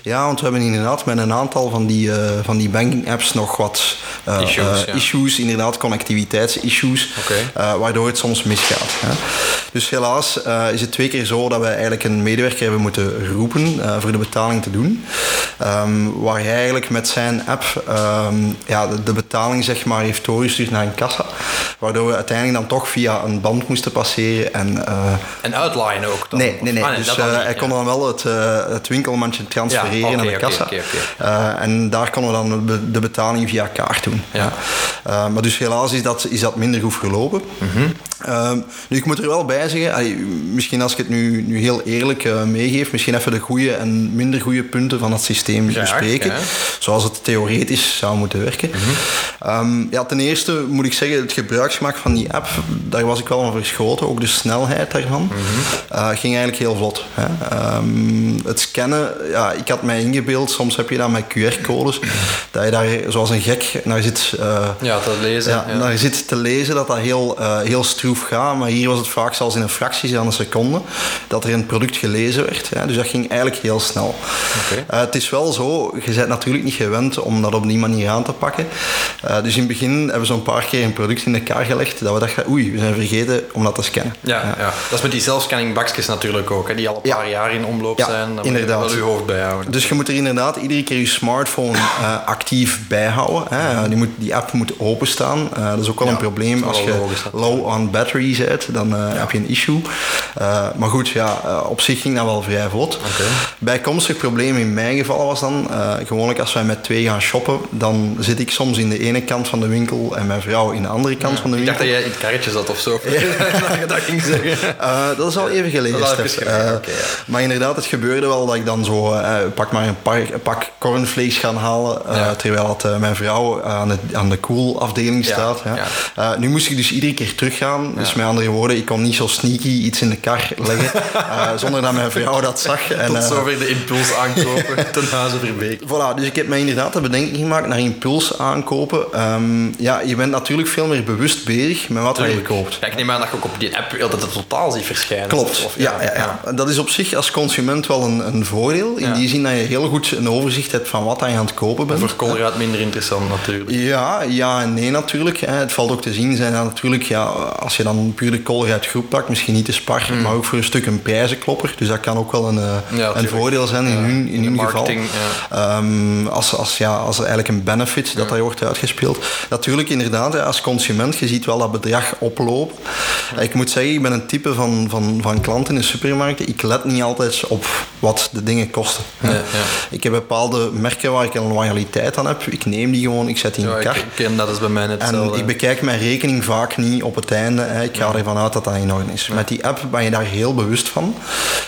Ja, want we hebben inderdaad met een aantal van die, van die banking apps nog wat issues, issues, inderdaad connectiviteitsissues, okay. waardoor het soms misgaat. Hè. Dus helaas is het twee keer zo dat wij eigenlijk een medewerker hebben moeten roepen uh, voor de betaling te doen. Um, waar hij eigenlijk met zijn app um, ja, de, de, betaling zeg maar, heeft doorgestuurd naar een kassa. Waardoor we uiteindelijk dan toch via een band moesten passeren. En, uh, en outline ook? Dan, nee, nee, nee. Ah, dus hij kon dan wel het, het winkelmandje transfereren ja, naar de kassa. Okay, okay, en daar konden we dan de betaling via kaart doen. Ja. maar dus helaas is dat, is dat minder goed verlopen. Mm -hmm. nu, ik moet er wel bij zeggen, misschien als ik het nu, nu heel eerlijk uh, meegeef, misschien even de goede en minder goede punten van het systeem bespreken. Zoals het theoretisch zou moeten werken. Mhm. Ehm, ja, ten eerste moet ik zeggen, het gebruiksgemak van die app, daar was ik wel van verschoten. Ook de snelheid daarvan mm ging eigenlijk heel vlot. Hè. Ehm, het scannen, ja, ik had mij ingebeeld, soms heb je dat met QR-codes, dat je daar zoals een gek naar zit, uh, ja, te lezen. Ja, Naar zit te lezen, dat dat heel, uh, heel stroef gaat. Maar hier was het vaak zelfs in een fractie van een seconde dat er een product gelezen werd. Dus dat ging eigenlijk heel snel. Okay. het is wel zo, je bent natuurlijk niet gewend om dat op die manier aan te pakken. Uh, dus in het begin hebben we zo'n paar keer een product in elkaar gelegd dat we dachten, oei, we zijn vergeten om dat te scannen. Ja, ja. ja. dat is met die zelfscanningbakjes natuurlijk ook, hè, die al een paar jaar in omloop zijn. Daar inderdaad. moet je wel je hoofd bijhouden. Dus je moet er inderdaad iedere keer je smartphone uh, actief bijhouden. Hè. Die, moet, die app moet openstaan. Dat is ook wel een probleem als je low on battery zit, dan heb je een issue. maar goed, ja, op zich ging dat wel vrij vlot. Okay. Bijkomstig probleem in mijn geval was dan, gewoonlijk als wij met twee gaan shoppen, dan zit ik soms in de ene kant van de winkel en mijn vrouw in de andere kant van de winkel. Ik dacht dat jij in het karretje zat of zo. <laughs> Ja. <laughs> dat ging zeggen. Uh, dat is al even geleden. Uh, Maar inderdaad, het gebeurde wel dat ik dan zo pak maar een, pak cornflakes gaan halen, terwijl het, mijn vrouw aan de, aan de koelafdeling staat. nu moest ik dus iedere keer teruggaan. Dus met andere woorden, ik kon niet zo sneaky iets in de kar leggen <laughs> zonder dat mijn vrouw dat zag. En, Tot zover de impuls aankopen <laughs> ten huize verbeek. Voilà, dus ik heb mij inderdaad de bedenking gemaakt naar impuls aankopen. Um, ja, je bent natuurlijk veel meer bewust bezig met wat je koopt. Ja, ik neem aan dat je ook op die app altijd het totaal ziet verschijnen. Klopt, of, ja, ja, ja, Dat is op zich als consument wel een, een voordeel. In die zin dat je heel goed een overzicht hebt van wat je aan het kopen bent. voor Colruyt minder interessant natuurlijk. Ja, ja en nee natuurlijk. Het valt ook te zien zijn dat natuurlijk, ja, als je dan puur de Colruyt groep pakt, misschien niet de spar, mm. maar ook voor een stuk een prijzenklopper. Dus dat kan ook wel een, eh, een voordeel zijn in hun, in hun geval. Um, als, als, ja, als eigenlijk een benefit dat daar wordt uitgespeeld. Natuurlijk, inderdaad, als consument, je ziet wel dat bedrag oplopen. Ik moet zeggen, ik ben een type van, van, van klant in de supermarkt. Ik let niet altijd op wat de dingen kosten. Ik heb bepaalde merken waar ik een loyaliteit aan heb. Ik neem die gewoon, ik zet die in de kar. Ik ken dat is bij mij net En ik bekijk mijn rekening vaak niet op het einde. Ik ga ervan uit dat dat in orde is. Met die app ben je daar heel bewust van.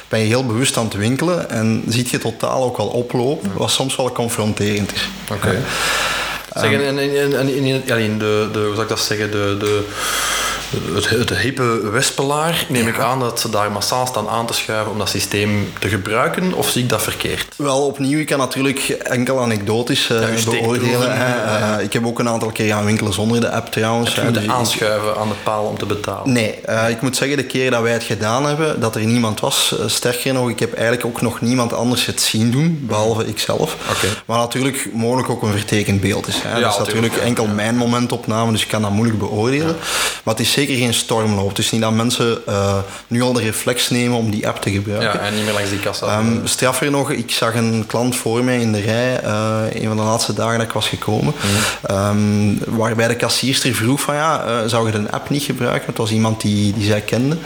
Ben je heel bewust aan het winkelen en ziet je totaal ook wel oplopen, wat soms wel confronterend is. Oké. Zeg, en, en, en, in, in de, de, hoe zou ik dat zeggen, de, de het, het hippe Wespelaar, neem ik aan dat ze daar massaal staan aan te schuiven om dat systeem te gebruiken, of zie ik dat verkeerd? Wel, opnieuw, ik kan natuurlijk enkel anekdotisch uh, beoordelen. Uh, ik heb ook een aantal keer gaan winkelen zonder de app trouwens. Heb je dus aanschuiven aan de paal om te betalen? Nee, uh, ik moet zeggen, de keer dat wij het gedaan hebben, dat er niemand was, sterker nog, ik heb eigenlijk ook nog niemand anders het zien doen, behalve ikzelf. Okay. Maar natuurlijk mogelijk ook een vertekend beeld is. Hè. Ja, dat is natuurlijk enkel mijn momentopname, dus ik kan dat moeilijk beoordelen. Maar het is zeker geen stormloop. Het is niet dat mensen uh, nu al de reflex nemen om die app te gebruiken. Ja, en niet meer langs die kassa. Um, straffer nog, ik zag een klant voor mij in de rij, uh, een van de laatste dagen dat ik was gekomen, mm. um, waarbij de kassierster vroeg van ja, uh, zou je de app niet gebruiken? Het was iemand die, die zij kende.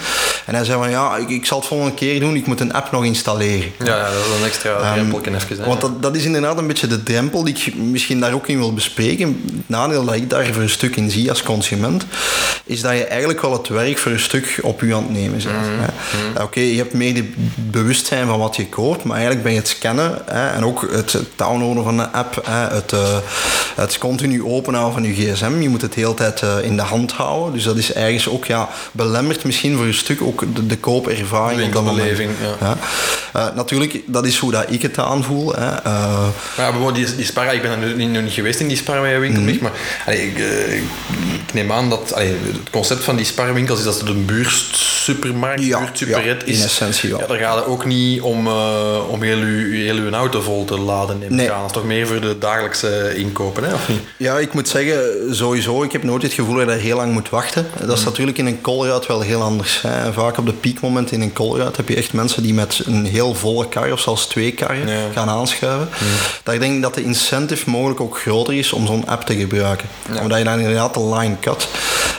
En hij zei van ja, ik, ik zal het volgende keer doen, ik moet een app nog installeren. Ja, ja dat is een extra um, drempel. Even, want dat, dat is inderdaad een beetje de drempel die ik misschien daar ook in wil bespreken. Het nadeel dat ik daar voor een stuk in zie als consument, is dat je eigenlijk wel het werk voor een stuk op u aan het nemen bent. Mhm. Mhm. Oké, je hebt meer de bewustzijn van wat je koopt, maar eigenlijk ben je het scannen hè, en ook het downloaden van de app, hè, het, uh, het continu openhouden van je gsm. Je moet het de hele tijd uh, in de hand houden. Dus dat is ergens ook ja, belemmerd misschien voor een stuk ook de, de koopervaring. moment. Winkelbeleving, ja. Ja. Uh, natuurlijk, dat is hoe dat ik het aanvoel. Hè. Ja, bijvoorbeeld die, die ik ben er nu, nog niet geweest in die Sparrenwinkel, Mhm. maar allee, ik, eh, ik neem aan dat allee, het concept van die Sparrenwinkels is dat het een buurtsupermarkt, Ja, buurtsuperret ja, is. in essentie wel. Ja, daar gaat het ook niet om, eh, om heel, uw, heel uw auto vol te laden, neem Nee. Dat is toch meer voor de dagelijkse inkopen, hè, of niet? Ja, ik moet zeggen, sowieso, ik heb nooit het gevoel dat je heel lang moet wachten. Dat is natuurlijk in een callroute wel heel anders. Hè. Vaak op de piekmoment in een callroute heb je echt mensen die met een heel volle kar of zelfs twee karren gaan aanschuiven. Denk ik dat de incentive mogelijk ook groter is om zo'n app te gebruiken. Omdat je dan inderdaad de line cut.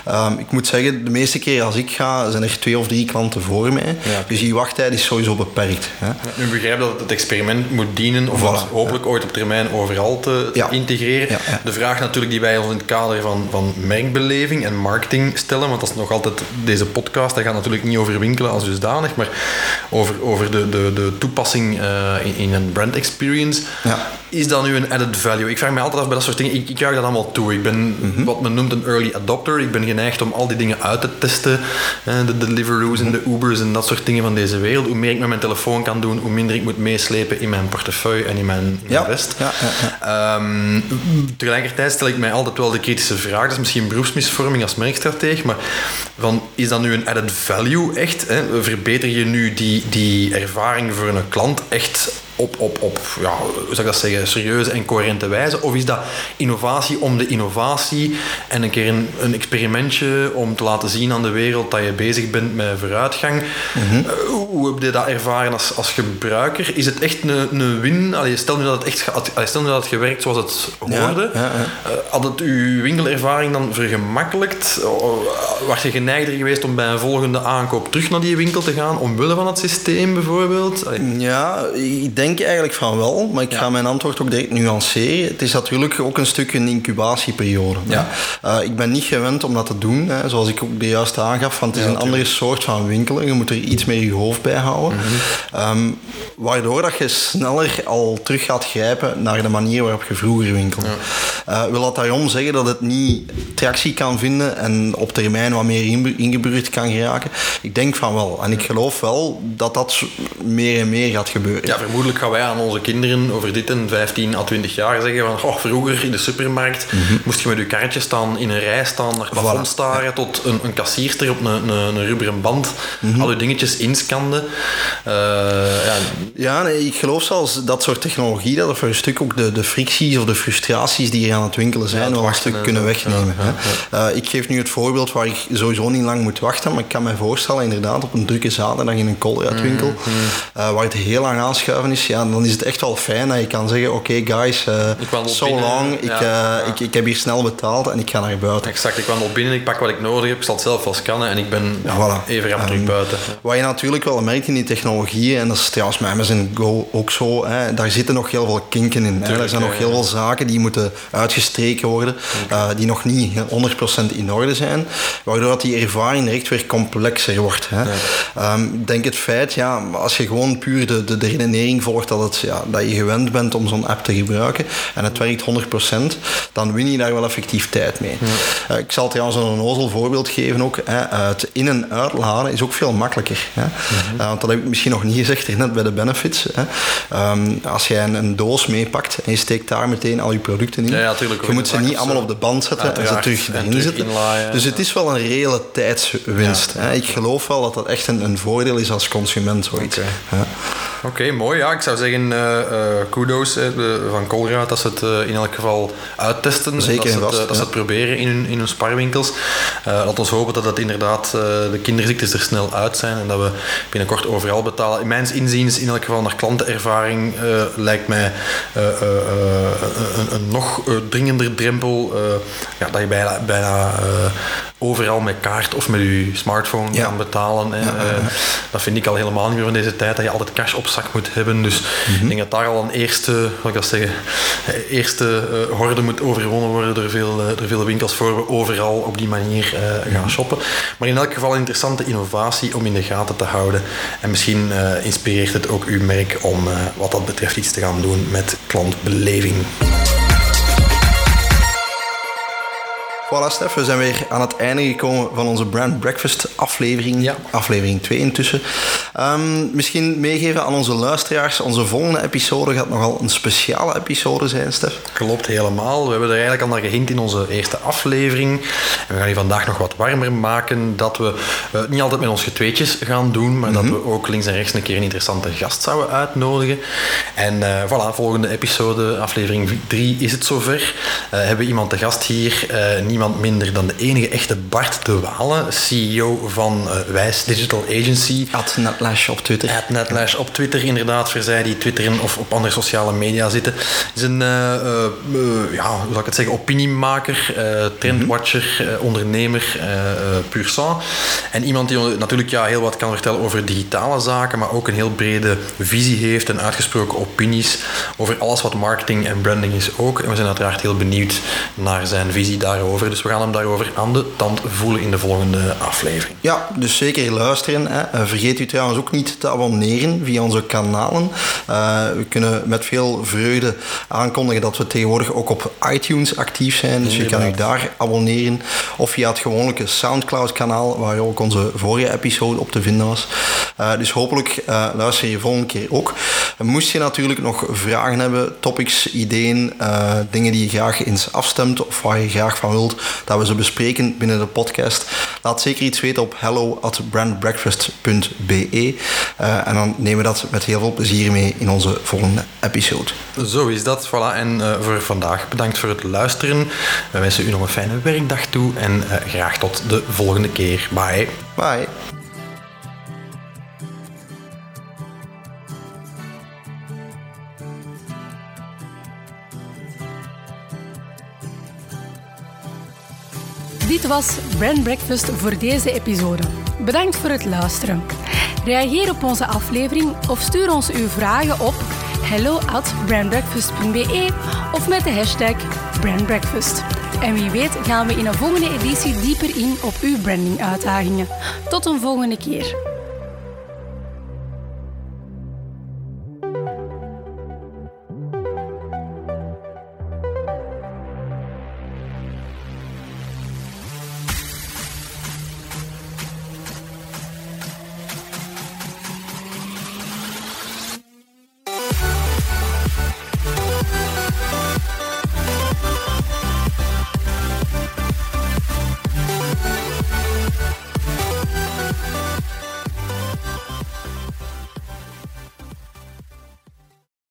Ehm, ik moet zeggen, de meeste keer als ik ga, zijn er twee of drie klanten voor mij. Ja. Dus die wachttijd is sowieso beperkt. Hè. Nu begrijp dat het experiment moet dienen om Voilà, hopelijk ooit op termijn overal te, te Ja. integreren. De vraag natuurlijk die wij ons in het kader van, van merkbeleving en marketing stellen, want dat is nog altijd deze podcast, dat gaat natuurlijk niet over winkelen als dusdanig, maar over, over de, de, de toepassing eh, in, in een brand experience. Ja. Is dat nu een added value? Ik vraag me altijd af bij dat soort dingen. Ik, ik juich dat allemaal toe. Ik ben Mhm. wat men noemt een early adopter. Ik ben geneigd om al die dingen uit te testen. De Deliveroo's en de. Ubers en dat soort dingen van deze wereld. Hoe meer ik met mijn telefoon kan doen, hoe minder ik moet meeslepen in mijn portefeuille en in mijn, in mijn Ja. rest. Ja, ja, Ehm, tegelijkertijd stel ik mij altijd wel de kritische vraag. Dat is misschien beroepsmisvorming als merkstratege, maar van, is dat nu een added value echt? Hè? Verbeter je nu die, die ervaring voor een klant echt op, op, op ja, hoe zou ik dat zeggen, serieuze en coherente wijze? Of is dat innovatie om de innovatie en een keer een, een experimentje om te laten zien aan de wereld dat je bezig bent met vooruitgang? Eh, hoe heb je dat ervaren als, als gebruiker? Is het echt een, een win? Allee, stel nu dat het echt allee, stel nu dat het gewerkt zoals het hoorde. ja, ja. Eh, had het uw winkelervaring dan vergemakkelijkt? Was je geneigder geweest om bij een volgende aankoop terug naar die winkel te gaan, omwille van het systeem bijvoorbeeld? Allee, Ja, ik denk eigenlijk van wel, maar ik Ja. ga mijn antwoord ook direct nuanceren. Het is natuurlijk ook een stuk een incubatieperiode. Ja. Eh, ik ben niet gewend om dat te doen, hè, zoals ik ook de juiste aangaf, want het is Ja, een andere soort van winkelen. Je moet er iets meer je hoofd bij houden. Mhm. Ehm, waardoor dat je sneller al terug gaat grijpen naar de manier waarop je vroeger winkelde. Eh, wil dat daarom zeggen dat het niet tractie kan vinden en op termijn wat meer ingeburgerd kan geraken? Ik denk van wel. En ik geloof wel dat dat meer en meer gaat gebeuren. Ja, vermoedelijk gaan wij aan onze kinderen over dit in 15 à 20 jaar zeggen van oh, vroeger in de supermarkt moest je met je karretje staan, in een rij staan, naar het plafond Mhm. Voilà. staren tot een, een kassierster op een, een, een rubberen band Mhm. al je dingetjes inskande. Eh, ja, Ja, nee, ik geloof zelfs dat soort technologie dat er voor een stuk ook de, de fricties of de frustraties die er aan het winkelen zijn, Ja, wel een stuk en kunnen wegnemen. Ja. Eh, ik geef nu het voorbeeld waar ik sowieso niet lang moet wachten, maar ik kan me voorstellen, inderdaad, op een drukke zaterdag in een Colruyt-winkel, Mhm, eh, waar het heel lang aanschuiven is, ja, dan is het echt wel fijn dat je kan zeggen, oké guys, wandel so binnen, long, ik, ja, eh. Ik, ik heb hier snel betaald en ik ga naar buiten. exact. Ik wandel binnen, ik pak wat ik nodig heb, ik zal het zelf wel scannen en ik ben ja, Voilà. even rap terug buiten. Wat je natuurlijk wel merkt in die technologieën, en dat is trouwens met Amazon Go ook zo, hè, daar zitten nog heel veel kinken in. Tuurlijk, er zijn nog heel veel zaken die moeten uitgestreken worden, eh, die nog niet 100% in orde zijn, waardoor dat die ervaring direct weer complexer wordt. Hè. Ehm, ik denk het feit, ja, als je gewoon puur de, de, de redenering volgt dat, het, ja, dat je gewend bent om zo'n app te gebruiken en het werkt 100%, dan win je daar wel effectief tijd mee. Eh, ik zal trouwens een onnozel voorbeeld geven ook. Hè. Het in- en uitladen is ook veel makkelijker. Hè. Eh, want dat heb ik misschien nog niet gezegd net bij de benefits. Hè. Ehm, als jij een, een doos meepakt en je steekt daar meteen al je producten in, Ja, ja, tuurlijk, je moet ze niet allemaal op de band zetten en ze terug erin terug zetten. inlaaien, dus het ja. is wel een reële tijdswinst. Ja. Hè. Ik geloof wel dat dat echt een, een voordeel is als consument. Zoiets. Oké. Mooi. Ja, ik zou zeggen, eh, kudos eh, van Colruyt dat ze het in elk geval uittesten. Zeker dat en vast, dat ze het proberen in hun, in hun sparwinkels. Laat ons hopen dat het inderdaad de kinderziektes er snel uit zijn en dat we binnenkort overal betalen. In mijn inziens, in elk geval naar klantenervaring, lijkt mij een, een nog dringender drempel ja, dat je bijna, bijna overal met kaart of met je smartphone Ja. kan betalen. Eh, dat vind ik al helemaal niet meer van deze tijd, dat je altijd cash op zak moet hebben. Dus ik denk dat daar al een eerste, wat ik dat zeggen, eh, eerste eh, horde moet overwonnen worden door veel, eh, door veel winkels voor we overal op die manier gaan shoppen. Maar in elk geval een interessante innovatie om in de gaten te houden. En misschien inspireert het ook uw merk om wat dat betreft iets te gaan doen met klantbeleving. Voilà, Stef, we zijn weer aan het einde gekomen van onze Brand Breakfast aflevering. Ja. Aflevering 2 intussen. Ehm, misschien meegeven aan onze luisteraars. Onze volgende episode gaat nogal een speciale episode zijn, Stef. Klopt helemaal. We hebben er eigenlijk al naar gehint in onze eerste aflevering. En we gaan die vandaag nog wat warmer maken. Dat we uh, niet altijd met ons getweetjes gaan doen, maar dat we ook links en rechts een keer een interessante gast zouden uitnodigen. En uh, voilà, volgende episode, aflevering 3, is het zover. Uh, hebben we iemand te gast hier. niemand minder dan de enige echte Bart de Walen, CEO van Wijs Digital Agency. At Netlash op Twitter. At Netlash op Twitter, inderdaad, voor zij die twitteren of op andere sociale media zitten. is een, ja, hoe zou ik het zeggen, opiniemaker, trendwatcher, ondernemer, puur sang. En iemand die natuurlijk ja, heel wat kan vertellen over digitale zaken, maar ook een heel brede visie heeft en uitgesproken opinies over alles wat marketing en branding is ook. En we zijn uiteraard heel benieuwd naar zijn visie daarover. Dus we gaan hem daarover aan de tand voelen in de volgende aflevering. Ja, dus zeker luisteren. Hè. Eh, vergeet u trouwens ook niet te abonneren via onze kanalen. Uh, we kunnen met veel vreugde aankondigen dat we tegenwoordig ook op iTunes actief zijn. Dus je kan u daar abonneren. Of via het gewone Soundcloud-kanaal, waar ook onze vorige episode op te vinden was. Uh, dus hopelijk uh, luister je volgende keer ook. Moest je natuurlijk nog vragen hebben, topics, ideeën, dingen die je graag eens afstemt of waar je graag van wilt dat we ze bespreken binnen de podcast, laat zeker iets weten op hello at brandbreakfast.be en dan nemen we dat met heel veel plezier mee in onze volgende episode. Zo is dat, voilà. En voor vandaag bedankt voor het luisteren. We wensen u nog een fijne werkdag toe en graag tot de volgende keer. Bye. Bye. Dit was Brand Breakfast voor deze episode. Bedankt voor het luisteren. Reageer op onze aflevering of stuur ons uw vragen op hello at brandbreakfast.be of met de hashtag brandbreakfast. En wie weet gaan we in een volgende editie dieper in op uw branding uitdagingen. Tot een volgende keer.